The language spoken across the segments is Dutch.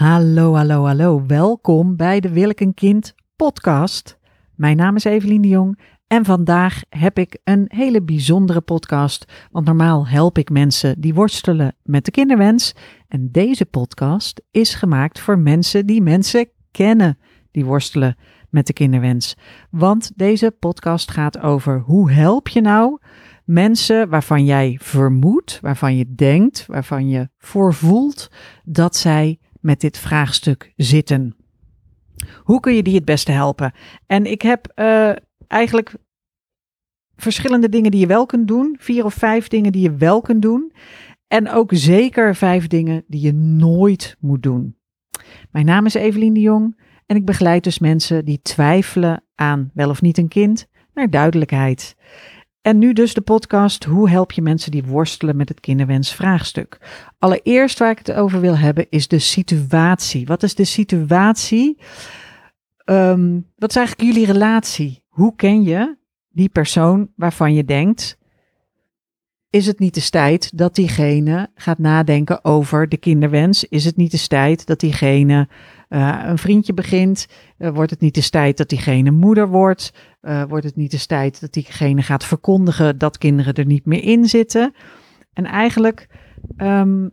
Hallo, hallo, hallo. Welkom bij de Wil ik een kind podcast. Mijn naam is Evelien de Jong en vandaag heb ik een hele bijzondere podcast. Want normaal help ik mensen die worstelen met de kinderwens. En deze podcast is gemaakt voor mensen die mensen kennen die worstelen met de kinderwens. Want deze podcast gaat over hoe help je nou mensen waarvan jij vermoedt, waarvan je denkt, waarvan je voorvoelt dat zij met dit vraagstuk zitten. Hoe kun je die het beste helpen? En ik heb uh, eigenlijk verschillende dingen die je wel kunt doen. Vier of vijf dingen die je wel kunt doen. En ook zeker vijf dingen die je nooit moet doen. Mijn naam is Evelien de Jong en ik begeleid dus mensen die twijfelen aan wel of niet een kind naar duidelijkheid. En nu dus de podcast Hoe help je mensen die worstelen met het kinderwensvraagstuk? Allereerst waar ik het over wil hebben is de situatie. Wat is de situatie? Um, wat is eigenlijk jullie relatie? Hoe ken je die persoon waarvan je denkt, is het niet de tijd dat diegene gaat nadenken over de kinderwens? Is het niet de tijd dat diegene uh, een vriendje begint? Uh, wordt het niet de tijd dat diegene moeder wordt? Uh, wordt het niet de tijd dat diegene gaat verkondigen dat kinderen er niet meer in zitten? En eigenlijk um,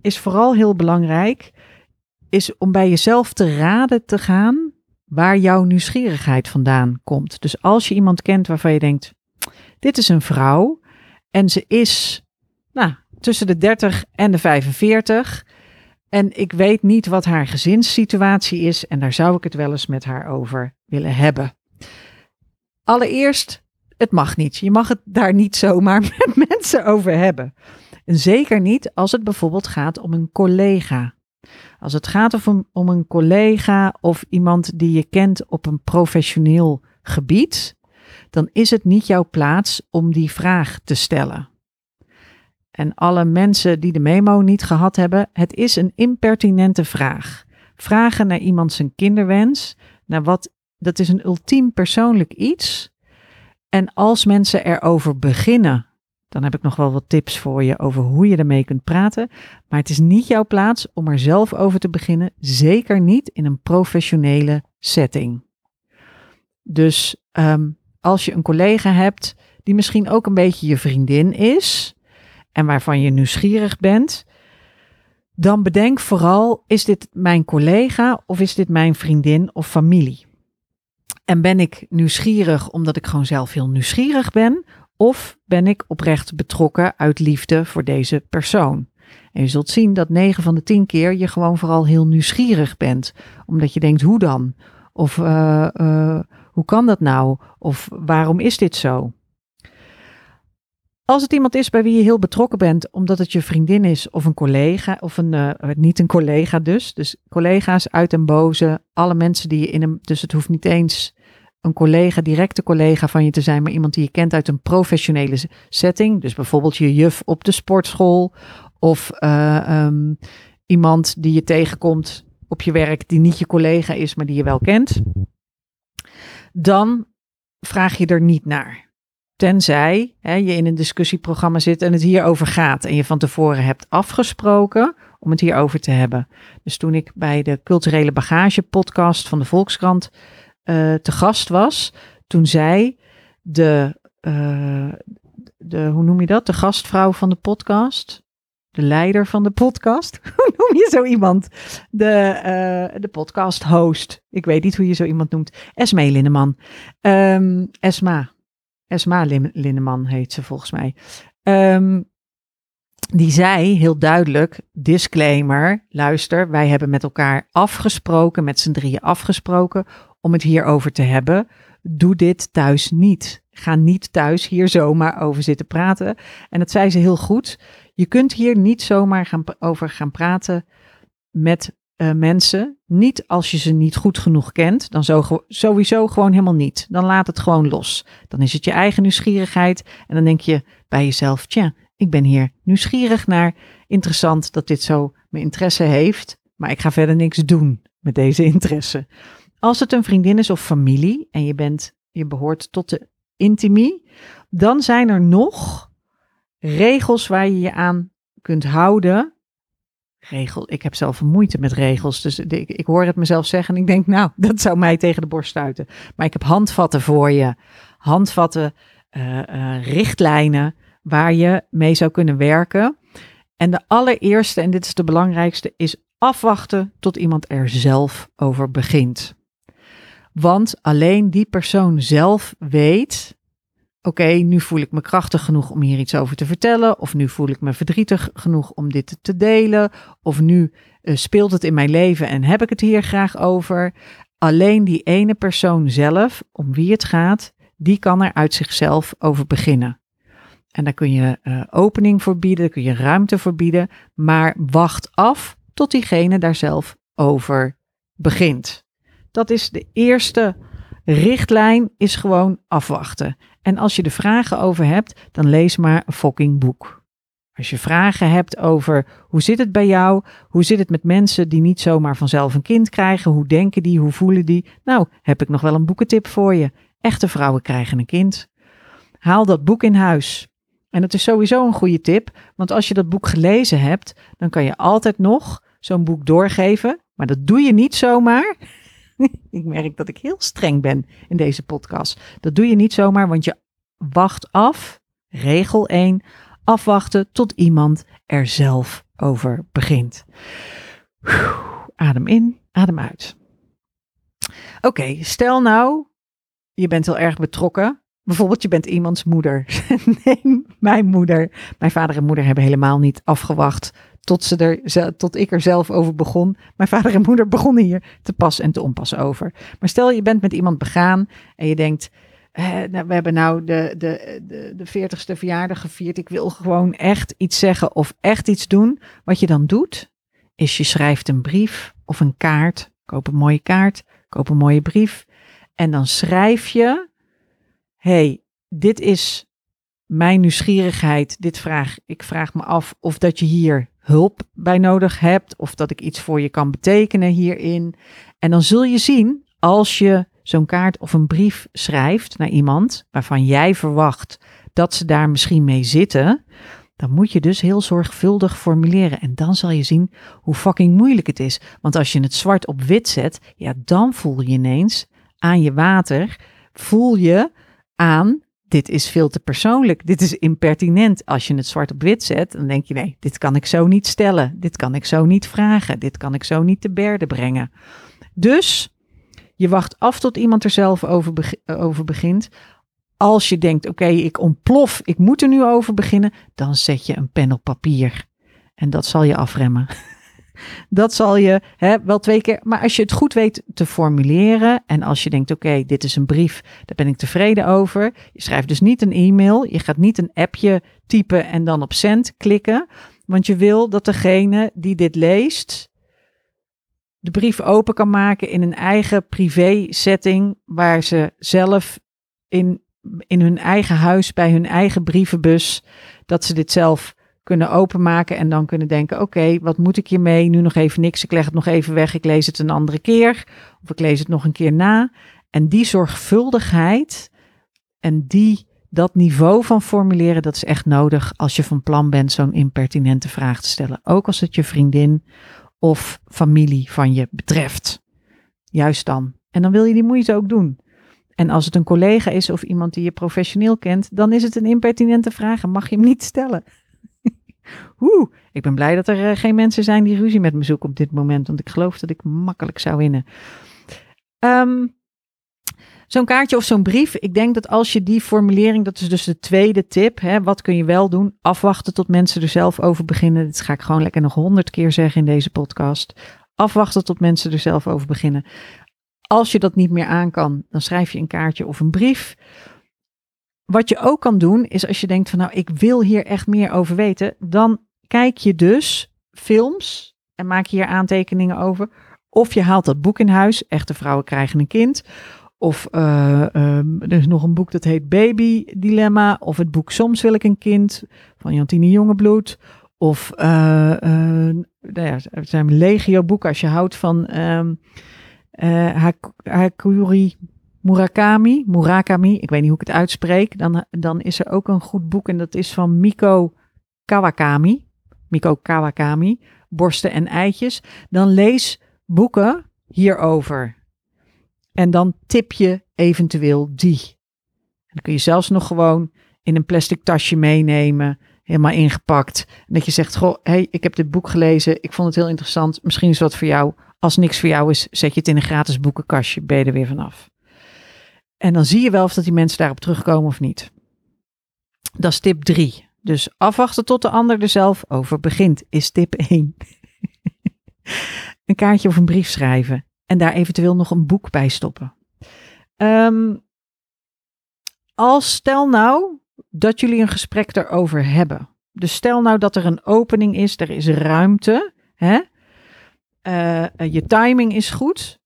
is vooral heel belangrijk, is om bij jezelf te raden te gaan waar jouw nieuwsgierigheid vandaan komt. Dus als je iemand kent waarvan je denkt, dit is een vrouw en ze is nou, tussen de 30 en de 45 en ik weet niet wat haar gezinssituatie is en daar zou ik het wel eens met haar over willen hebben. Allereerst, het mag niet. Je mag het daar niet zomaar met mensen over hebben. En zeker niet als het bijvoorbeeld gaat om een collega. Als het gaat om, om een collega of iemand die je kent op een professioneel gebied, dan is het niet jouw plaats om die vraag te stellen. En alle mensen die de memo niet gehad hebben, het is een impertinente vraag. Vragen naar iemand zijn kinderwens, naar wat, dat is een ultiem persoonlijk iets. En als mensen erover beginnen dan heb ik nog wel wat tips voor je over hoe je ermee kunt praten. Maar het is niet jouw plaats om er zelf over te beginnen. Zeker niet in een professionele setting. Dus um, als je een collega hebt die misschien ook een beetje je vriendin is en waarvan je nieuwsgierig bent, dan bedenk vooral: is dit mijn collega of is dit mijn vriendin of familie? En ben ik nieuwsgierig omdat ik gewoon zelf heel nieuwsgierig ben? Of ben ik oprecht betrokken uit liefde voor deze persoon? En je zult zien dat 9 van de 10 keer je gewoon vooral heel nieuwsgierig bent. Omdat je denkt, hoe dan? Of uh, uh, hoe kan dat nou? Of waarom is dit zo? Als het iemand is bij wie je heel betrokken bent, omdat het je vriendin is of een collega, of een, uh, niet een collega dus. Dus collega's uit en boze, alle mensen die je in een, dus het hoeft niet eens een collega, directe collega van je te zijn, maar iemand die je kent uit een professionele setting. Dus bijvoorbeeld je juf op de sportschool of uh, um, iemand die je tegenkomt op je werk die niet je collega is, maar die je wel kent. Dan vraag je er niet naar. Tenzij hè, je in een discussieprogramma zit en het hierover gaat en je van tevoren hebt afgesproken om het hierover te hebben. Dus toen ik bij de culturele bagage podcast van de Volkskrant uh, te gast was, toen zei de, uh, de, hoe noem je dat? De gastvrouw van de podcast. De leider van de podcast. hoe noem je zo iemand? De, uh, de podcast host. Ik weet niet hoe je zo iemand noemt. Esme Linneman. Um, Esma. Esma Linneman heet ze volgens mij. Um, die zei heel duidelijk, disclaimer, luister, wij hebben met elkaar afgesproken, met z'n drieën afgesproken, om het hierover te hebben. Doe dit thuis niet. Ga niet thuis hier zomaar over zitten praten. En dat zei ze heel goed. Je kunt hier niet zomaar gaan, over gaan praten met uh, mensen. Niet als je ze niet goed genoeg kent. Dan sowieso gewoon helemaal niet. Dan laat het gewoon los. Dan is het je eigen nieuwsgierigheid. En dan denk je bij jezelf: tja, ik ben hier nieuwsgierig naar. Interessant dat dit zo mijn interesse heeft. Maar ik ga verder niks doen met deze interesse. Als het een vriendin is of familie en je, bent, je behoort tot de intimie, dan zijn er nog regels waar je je aan kunt houden. regel. Ik heb zelf moeite met regels. Dus ik, hoor het mezelf zeggen en ik denk, nou, dat zou mij tegen de borst stuiten. Maar ik heb handvatten voor je. Handvatten, uh, uh, richtlijnen waar je mee zou kunnen werken. En de allereerste, en dit is de belangrijkste, is afwachten tot iemand er zelf over begint. Want alleen die persoon zelf weet oké, nu voel ik me krachtig genoeg om hier iets over te vertellen. Of nu voel ik me verdrietig genoeg om dit te delen. Of nu uh, speelt het in mijn leven en heb ik het hier graag over. Alleen die ene persoon zelf, om wie het gaat, die kan er uit zichzelf over beginnen. En daar kun je uh, opening voor bieden, daar kun je ruimte voor bieden. Maar wacht af tot diegene daar zelf over begint. Dat is de eerste richtlijn, is gewoon afwachten. En als je er vragen over hebt, dan lees maar een fucking boek. Als je vragen hebt over hoe zit het bij jou, hoe zit het met mensen die niet zomaar vanzelf een kind krijgen, hoe denken die, hoe voelen die, nou heb ik nog wel een boekentip voor je. Echte vrouwen krijgen een kind. Haal dat boek in huis. En dat is sowieso een goede tip, want als je dat boek gelezen hebt, dan kan je altijd nog zo'n boek doorgeven, maar dat doe je niet zomaar. ik merk dat ik heel streng ben in deze podcast. Dat doe je niet zomaar, want je wacht af. Regel 1. Afwachten tot iemand er zelf over begint. Adem in, adem uit. Oké, stel nou, je bent heel erg betrokken. Bijvoorbeeld, je bent iemands moeder. nee, mijn moeder. Mijn vader en moeder hebben helemaal niet afgewacht tot, ze er, tot ik er zelf over begon. Mijn vader en moeder begonnen hier te pas en te onpas over. Maar stel je bent met iemand begaan en je denkt, nou, we hebben nou de, de, de, de 40ste verjaardag gevierd. Ik wil gewoon echt iets zeggen of echt iets doen. Wat je dan doet, is je schrijft een brief of een kaart. Koop een mooie kaart, koop een mooie brief. En dan schrijf je, hey, dit is mijn nieuwsgierigheid. Dit vraag, ik vraag me af of dat je hier hulp bij nodig hebt of dat ik iets voor je kan betekenen hierin. En dan zul je zien, als je zo'n kaart of een brief schrijft naar iemand waarvan jij verwacht dat ze daar misschien mee zitten, dan moet je dus heel zorgvuldig formuleren. En dan zal je zien hoe fucking moeilijk het is. Want als je het zwart op wit zet, ja, dan voel je ineens aan je water, voel je aan dit is veel te persoonlijk, dit is impertinent. Als je het zwart op wit zet, dan denk je nee, dit kan ik zo niet stellen, dit kan ik zo niet vragen, dit kan ik zo niet te berde brengen. Dus je wacht af tot iemand er zelf over, over begint. Als je denkt, oké, ik ontplof, ik moet er nu over beginnen, dan zet je een pen op papier. En dat zal je afremmen. Dat zal je hè, wel twee keer. Maar als je het goed weet te formuleren. En als je denkt: oké, dit is een brief, daar ben ik tevreden over. Je schrijft dus niet een e-mail. Je gaat niet een appje typen en dan op send klikken. Want je wil dat degene die dit leest. de brief open kan maken in een eigen privé setting. Waar ze zelf in, in hun eigen huis, bij hun eigen brievenbus. dat ze dit zelf kunnen openmaken en dan kunnen denken: oké, wat moet ik hiermee? Nu nog even niks. Ik leg het nog even weg. Ik lees het een andere keer. Of ik lees het nog een keer na. En die zorgvuldigheid en die, dat niveau van formuleren, dat is echt nodig als je van plan bent zo'n impertinente vraag te stellen. Ook als het je vriendin of familie van je betreft. Juist dan. En dan wil je die moeite ook doen. En als het een collega is of iemand die je professioneel kent, dan is het een impertinente vraag en mag je hem niet stellen. Oeh, ik ben blij dat er eh, geen mensen zijn die ruzie met me zoeken op dit moment, want ik geloof dat ik makkelijk zou winnen. Ehm, zo'n kaartje of zo'n brief, ik denk dat als je die formulering, dat is dus de tweede tip, hè, wat kun je wel doen? Afwachten tot mensen er zelf over beginnen. Dat ga ik gewoon lekker nog honderd keer zeggen in deze podcast. Afwachten tot mensen er zelf over beginnen. Als je dat niet meer aan kan, dan schrijf je een kaartje of een brief. Wat je ook kan doen, is als je denkt van nou, ik wil hier echt meer over weten, dan kijk je dus films en maak je hier aantekeningen over. Of je haalt dat boek in huis, Echte Vrouwen Krijgen een Kind. Of uh, er is nog een boek dat heet Baby Dilemma. Of het boek Soms wil ik een kind van Jantine Jongebloed. Of uh, nou ja, er zijn legio boeken als je houdt van um, Hakuri Murakami, Murakami, ik weet niet hoe ik het uitspreek, dan, dan is er ook een goed boek en dat is van Miko Kawakami. Miko Kawakami. borsten en eitjes, dan lees boeken hierover. En dan tip je eventueel die. En dan kun je zelfs nog gewoon in een plastic tasje meenemen, helemaal ingepakt. En dat je zegt, goh, hey, ik heb dit boek gelezen, ik vond het heel interessant, misschien is wat voor jou. Als niks voor jou is, zet je het in een gratis boekenkastje, ben je er weer vanaf. En dan zie je wel of dat die mensen daarop terugkomen of niet. Dat is tip 3. Dus afwachten tot de ander er zelf over begint, is tip 1. een kaartje of een brief schrijven en daar eventueel nog een boek bij stoppen. Um, als stel nou dat jullie een gesprek erover hebben. Dus stel nou dat er een opening is, er is ruimte, hè? Uh, je timing is goed.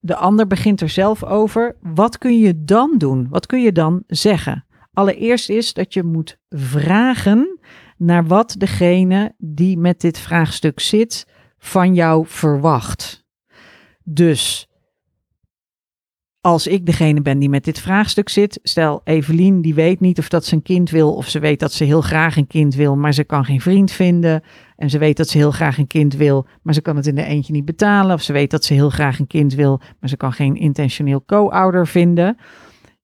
De ander begint er zelf over. Wat kun je dan doen? Wat kun je dan zeggen? Allereerst is dat je moet vragen naar wat degene die met dit vraagstuk zit van jou verwacht. Dus als ik degene ben die met dit vraagstuk zit, stel Evelien die weet niet of dat ze een kind wil of ze weet dat ze heel graag een kind wil, maar ze kan geen vriend vinden en ze weet dat ze heel graag een kind wil, maar ze kan het in de eentje niet betalen of ze weet dat ze heel graag een kind wil, maar ze kan geen intentioneel co-ouder vinden,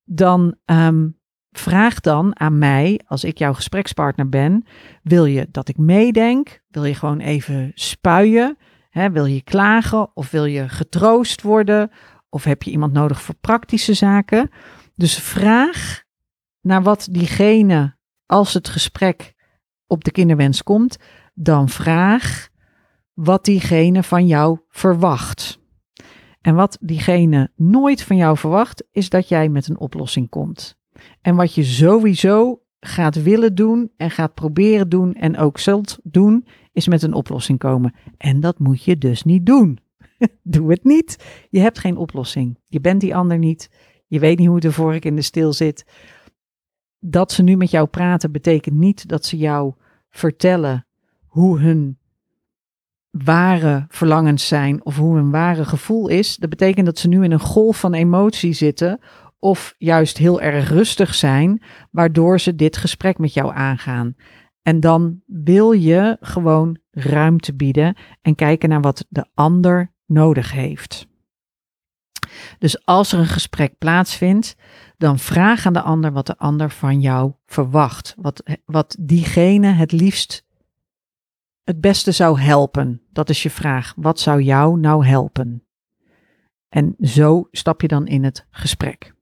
dan um, vraag dan aan mij, als ik jouw gesprekspartner ben, wil je dat ik meedenk? Wil je gewoon even spuien? Hè, wil je klagen of wil je getroost worden? Of heb je iemand nodig voor praktische zaken? Dus vraag naar wat diegene, als het gesprek op de kinderwens komt, dan vraag wat diegene van jou verwacht. En wat diegene nooit van jou verwacht, is dat jij met een oplossing komt. En wat je sowieso gaat willen doen en gaat proberen doen en ook zult doen, is met een oplossing komen. En dat moet je dus niet doen. Doe het niet. Je hebt geen oplossing. Je bent die ander niet. Je weet niet hoe de vork in de stil zit. Dat ze nu met jou praten betekent niet dat ze jou vertellen hoe hun ware verlangens zijn of hoe hun ware gevoel is. Dat betekent dat ze nu in een golf van emotie zitten of juist heel erg rustig zijn, waardoor ze dit gesprek met jou aangaan. En dan wil je gewoon ruimte bieden en kijken naar wat de ander nodig heeft. Dus als er een gesprek plaatsvindt, dan vraag aan de ander wat de ander van jou verwacht. Wat, wat diegene het liefst het beste zou helpen. Dat is je vraag. Wat zou jou nou helpen? En zo stap je dan in het gesprek.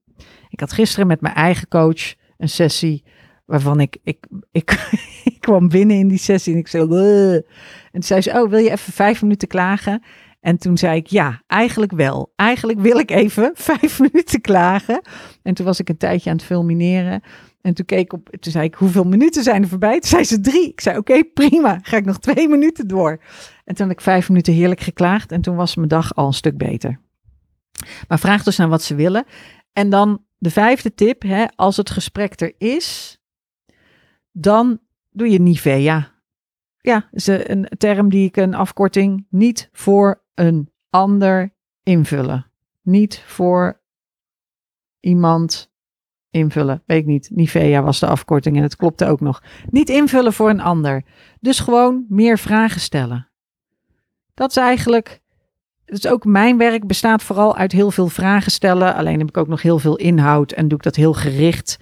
Ik had gisteren met mijn eigen coach een sessie waarvan ik, ik, ik, ik kwam binnen in die sessie en ik zei, en zei ze, oh, wil je even vijf minuten klagen? En toen zei ik, ja, eigenlijk wel. Eigenlijk wil ik even vijf minuten klagen. En toen was ik een tijdje aan het fulmineren. En toen keek ik op, toen zei ik, hoeveel minuten zijn er voorbij? Toen zei ze drie. Ik zei, oké, prima. Ga ik nog twee minuten door. En toen had ik vijf minuten heerlijk geklaagd. En toen was mijn dag al een stuk beter. Maar vraag dus naar wat ze willen. En dan de vijfde tip, hè, als het gesprek er is, dan doe je Nivea. Ja, is een term die ik een afkorting niet voor een ander invullen. Niet voor iemand invullen. Weet ik niet. Nivea was de afkorting en het klopte ook nog. Niet invullen voor een ander. Dus gewoon meer vragen stellen. Dat is eigenlijk. Dus ook mijn werk bestaat vooral uit heel veel vragen stellen. Alleen heb ik ook nog heel veel inhoud en doe ik dat heel gericht.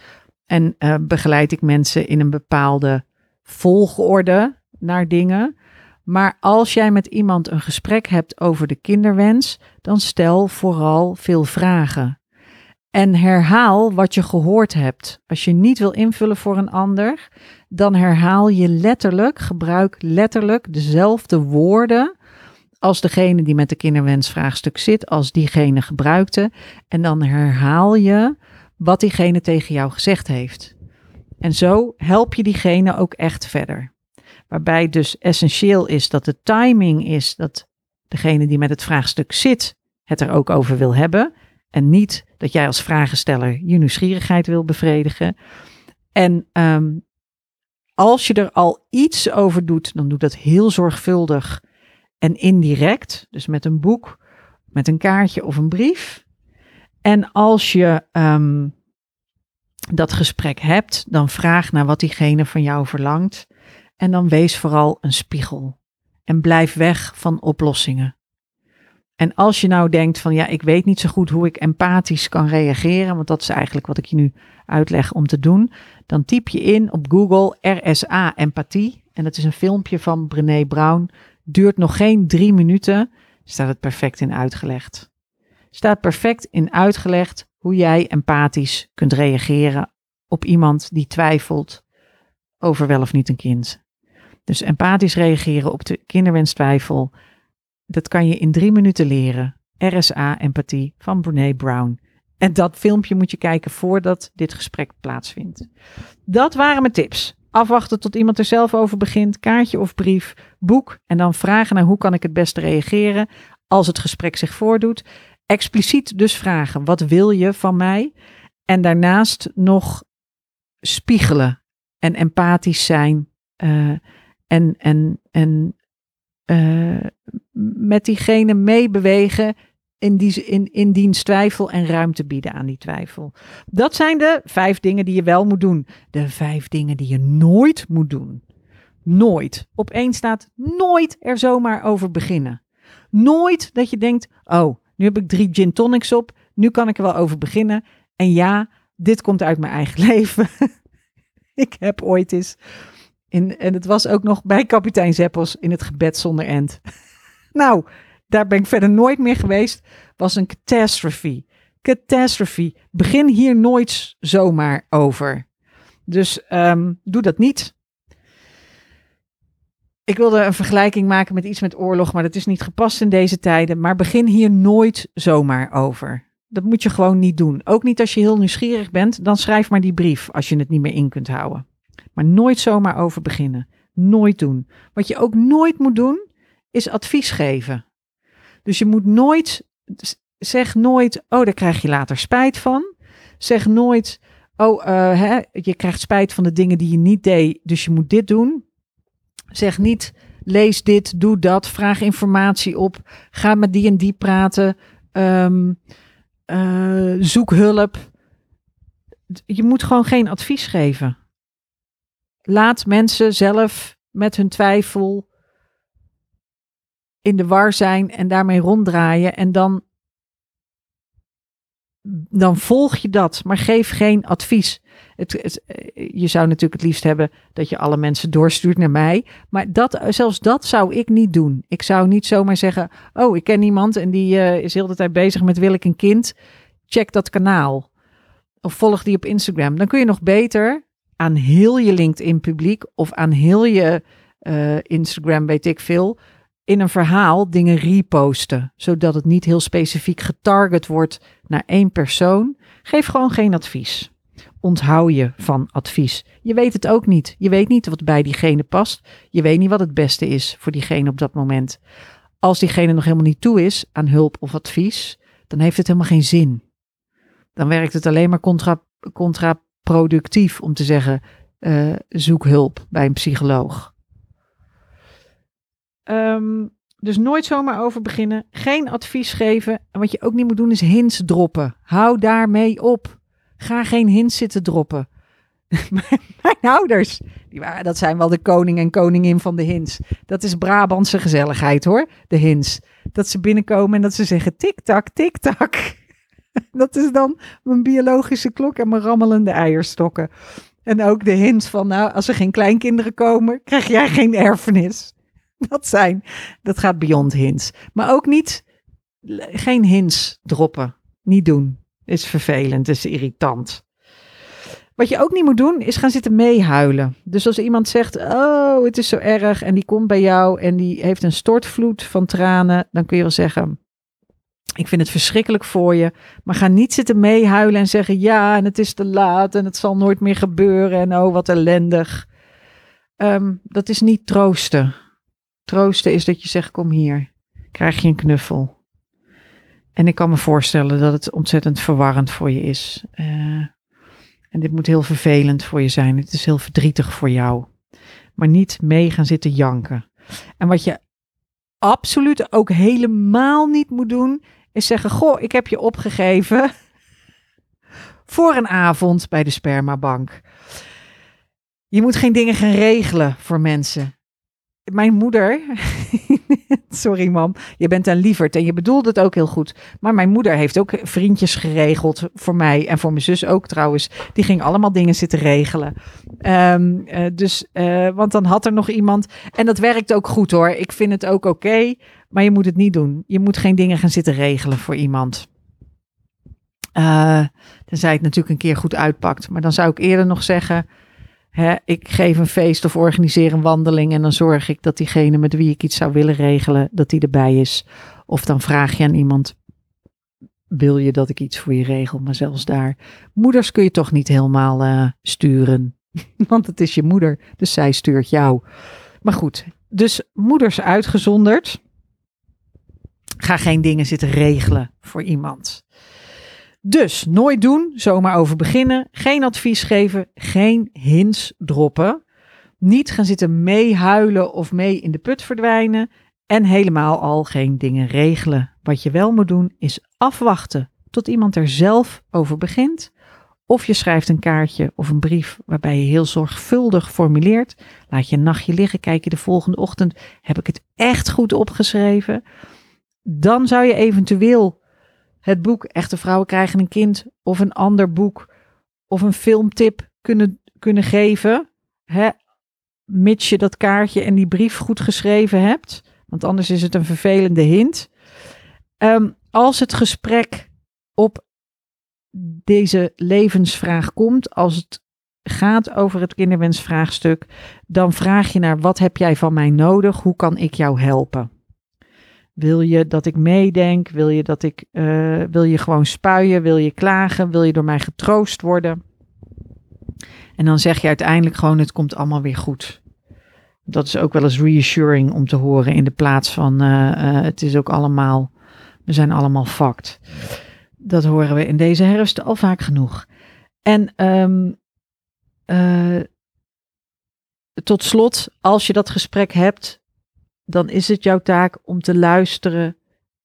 En uh, begeleid ik mensen in een bepaalde volgorde naar dingen. Maar als jij met iemand een gesprek hebt over de kinderwens, dan stel vooral veel vragen. En herhaal wat je gehoord hebt. Als je niet wil invullen voor een ander, dan herhaal je letterlijk, gebruik letterlijk dezelfde woorden als degene die met de kinderwensvraagstuk zit, als diegene gebruikte. En dan herhaal je wat diegene tegen jou gezegd heeft. En zo help je diegene ook echt verder. Waarbij dus essentieel is dat de timing is dat degene die met het vraagstuk zit het er ook over wil hebben. En niet dat jij als vragensteller je nieuwsgierigheid wil bevredigen. En ehm, als je er al iets over doet, dan doe dat heel zorgvuldig en indirect. Dus met een boek, met een kaartje of een brief. En als je ehm, dat gesprek hebt, dan vraag naar wat diegene van jou verlangt. En dan wees vooral een spiegel. en blijf weg van oplossingen. En als je nou denkt van ja, ik weet niet zo goed hoe ik empathisch kan reageren, want dat is eigenlijk wat ik je nu uitleg om te doen, dan typ je in op Google RSA empathie en dat is een filmpje van Brené Brown. Duurt nog geen drie minuten, staat het perfect in uitgelegd. Staat perfect in uitgelegd hoe jij empathisch kunt reageren op iemand die twijfelt over wel of niet een kind. Dus empathisch reageren op de kinderwenstwijfel, dat kan je in drie minuten leren. RSA empathie van Brene Brown. En dat filmpje moet je kijken voordat dit gesprek plaatsvindt. Dat waren mijn tips. Afwachten tot iemand er zelf over begint, kaartje of brief, boek en dan vragen naar hoe kan ik het beste reageren als het gesprek zich voordoet. Expliciet dus vragen, wat wil je van mij? En daarnaast nog spiegelen en empathisch zijn uh, en, en, en uh, met diegene meebewegen in, die, in, in diens twijfel en ruimte bieden aan die twijfel. Dat zijn de vijf dingen die je wel moet doen. De vijf dingen die je nooit moet doen. Nooit. Op één staat nooit er zomaar over beginnen. Nooit dat je denkt, oh, nu heb ik drie gin tonics op, nu kan ik er wel over beginnen. En ja, dit komt uit mijn eigen leven. ik heb ooit eens, en het was ook nog bij kapitein Zeppels in het gebed zonder end. nou, daar ben ik verder nooit meer geweest, was een catastrophe. Catastrophe. Begin hier nooit zomaar over. Dus um, doe dat niet. Ik wilde een vergelijking maken met iets met oorlog, maar dat is niet gepast in deze tijden. Maar begin hier nooit zomaar over. Dat moet je gewoon niet doen. Ook niet als je heel nieuwsgierig bent, dan schrijf maar die brief als je het niet meer in kunt houden. Maar nooit zomaar over beginnen. Nooit doen. Wat je ook nooit moet doen, is advies geven. Dus je moet nooit, zeg nooit, oh, daar krijg je later spijt van. Zeg nooit, oh, uh, hè, je krijgt spijt van de dingen die je niet deed, dus je moet dit doen. Zeg niet, lees dit, doe dat, vraag informatie op, ga met die en die praten, um, uh, zoek hulp. Je moet gewoon geen advies geven. Laat mensen zelf met hun twijfel in de war zijn en daarmee ronddraaien. En dan, dan volg je dat, maar geef geen advies. Het, je zou natuurlijk het liefst hebben dat je alle mensen doorstuurt naar mij. Maar dat, zelfs dat zou ik niet doen. Ik zou niet zomaar zeggen: Oh, ik ken iemand en die uh, is heel de tijd bezig met wil ik een kind. Check dat kanaal. Of volg die op Instagram. Dan kun je nog beter aan heel je LinkedIn publiek of aan heel je uh, Instagram, weet ik veel, in een verhaal dingen reposten, zodat het niet heel specifiek getarget wordt naar één persoon. Geef gewoon geen advies. Onthoud je van advies. Je weet het ook niet. Je weet niet wat bij diegene past. Je weet niet wat het beste is voor diegene op dat moment. Als diegene nog helemaal niet toe is aan hulp of advies, dan heeft het helemaal geen zin. Dan werkt het alleen maar contra, contraproductief om te zeggen: uh, zoek hulp bij een psycholoog. Um, dus nooit zomaar over beginnen. Geen advies geven. En wat je ook niet moet doen is hints droppen. Hou daarmee op. Ga geen hints zitten droppen. Mijn ouders, die waren, dat zijn wel de koning en koningin van de hints. Dat is Brabantse gezelligheid hoor, de hints. Dat ze binnenkomen en dat ze zeggen tik-tak, tik-tak. Dat is dan mijn biologische klok en mijn rammelende eierstokken. En ook de hints van, nou, als er geen kleinkinderen komen, krijg jij geen erfenis. dat zijn. Dat gaat beyond hints. Maar ook niet, geen hints droppen. Niet doen. Is vervelend, is irritant. Wat je ook niet moet doen, is gaan zitten meehuilen. Dus als iemand zegt, oh, het is zo erg, en die komt bij jou en die heeft een stortvloed van tranen, dan kun je wel zeggen, ik vind het verschrikkelijk voor je, maar ga niet zitten meehuilen en zeggen, ja, en het is te laat en het zal nooit meer gebeuren en oh, wat ellendig. Um, dat is niet troosten. Troosten is dat je zegt: Kom hier, krijg je een knuffel. En ik kan me voorstellen dat het ontzettend verwarrend voor je is. Uh, en dit moet heel vervelend voor je zijn. Het is heel verdrietig voor jou. Maar niet mee gaan zitten janken. En wat je absoluut ook helemaal niet moet doen, is zeggen: Goh, ik heb je opgegeven voor een avond bij de spermabank. Je moet geen dingen gaan regelen voor mensen. mijn moeder, sorry mam, je bent een lieverd en je bedoelt het ook heel goed. Maar mijn moeder heeft ook vriendjes geregeld voor mij en voor mijn zus ook trouwens. Die ging allemaal dingen zitten regelen. Ehm, eh, dus, uh, want dan had er nog iemand. En dat werkt ook goed hoor. Ik vind het ook oké, maar je moet het niet doen. Je moet geen dingen gaan zitten regelen voor iemand. Uh, tenzij het natuurlijk een keer goed uitpakt. Maar dan zou ik eerder nog zeggen Ik geef een feest of organiseer een wandeling en dan zorg ik dat diegene met wie ik iets zou willen regelen, dat die erbij is. Of dan vraag je aan iemand, wil je dat ik iets voor je regel? Maar zelfs daar, moeders kun je toch niet helemaal uh, sturen. Want het is je moeder, dus zij stuurt jou. Maar goed, dus moeders uitgezonderd. Ga geen dingen zitten regelen voor iemand. Dus nooit doen, zomaar over beginnen. Geen advies geven, geen hints droppen. Niet gaan zitten meehuilen of mee in de put verdwijnen. En helemaal al geen dingen regelen. Wat je wel moet doen is afwachten tot iemand er zelf over begint. Of je schrijft een kaartje of een brief waarbij je heel zorgvuldig formuleert. Laat je een nachtje liggen, kijk je de volgende ochtend. Heb ik het echt goed opgeschreven? Dan zou je eventueel het boek Echte Vrouwen krijgen een kind of een ander boek of een filmtip kunnen, kunnen geven. Hè, mits je dat kaartje en die brief goed geschreven hebt. Want anders is het een vervelende hint. Ehm, als het gesprek op deze levensvraag komt, als het gaat over het kinderwensvraagstuk, dan vraag je naar wat heb jij van mij nodig? Hoe kan ik jou helpen? Wil je dat ik meedenk? Wil je dat ik, uh, wil je gewoon spuien? Wil je klagen? Wil je door mij getroost worden? En dan zeg je uiteindelijk gewoon, het komt allemaal weer goed. Dat is ook wel eens reassuring om te horen in de plaats van, uh, uh, het is ook allemaal, we zijn allemaal fucked. Dat horen we in deze herfst al vaak genoeg. En um, tot slot, als je dat gesprek hebt, dan is het jouw taak om te luisteren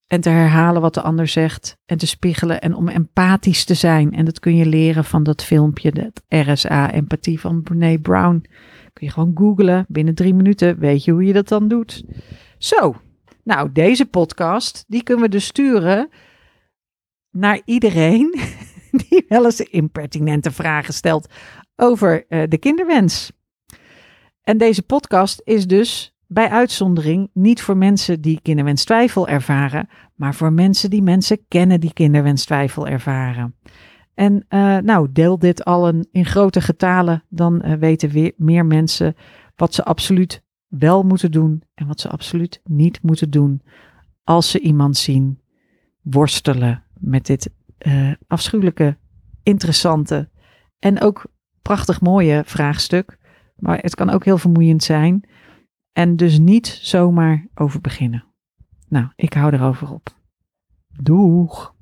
en te herhalen wat de ander zegt en te spiegelen en om empathisch te zijn. En dat kun je leren van dat filmpje, dat RSA, empathie van Brene Brown. Kun je gewoon googlen, binnen drie minuten weet je hoe je dat dan doet. Zo, nou deze podcast, die kunnen we dus sturen naar iedereen die wel eens impertinente vragen stelt over uh, de kinderwens. En deze podcast is dus bij uitzondering niet voor mensen die kinderwenstwijfel ervaren, maar voor mensen die mensen kennen die kinderwenstwijfel ervaren. En uh, nou, deel dit al een, in grote getalen, dan uh, weten weer meer mensen wat ze absoluut wel moeten doen en wat ze absoluut niet moeten doen als ze iemand zien worstelen met dit uh, afschuwelijke, interessante en ook prachtig mooie vraagstuk. Maar het kan ook heel vermoeiend zijn. En dus niet zomaar over beginnen. Nou, ik hou erover op. Doeg!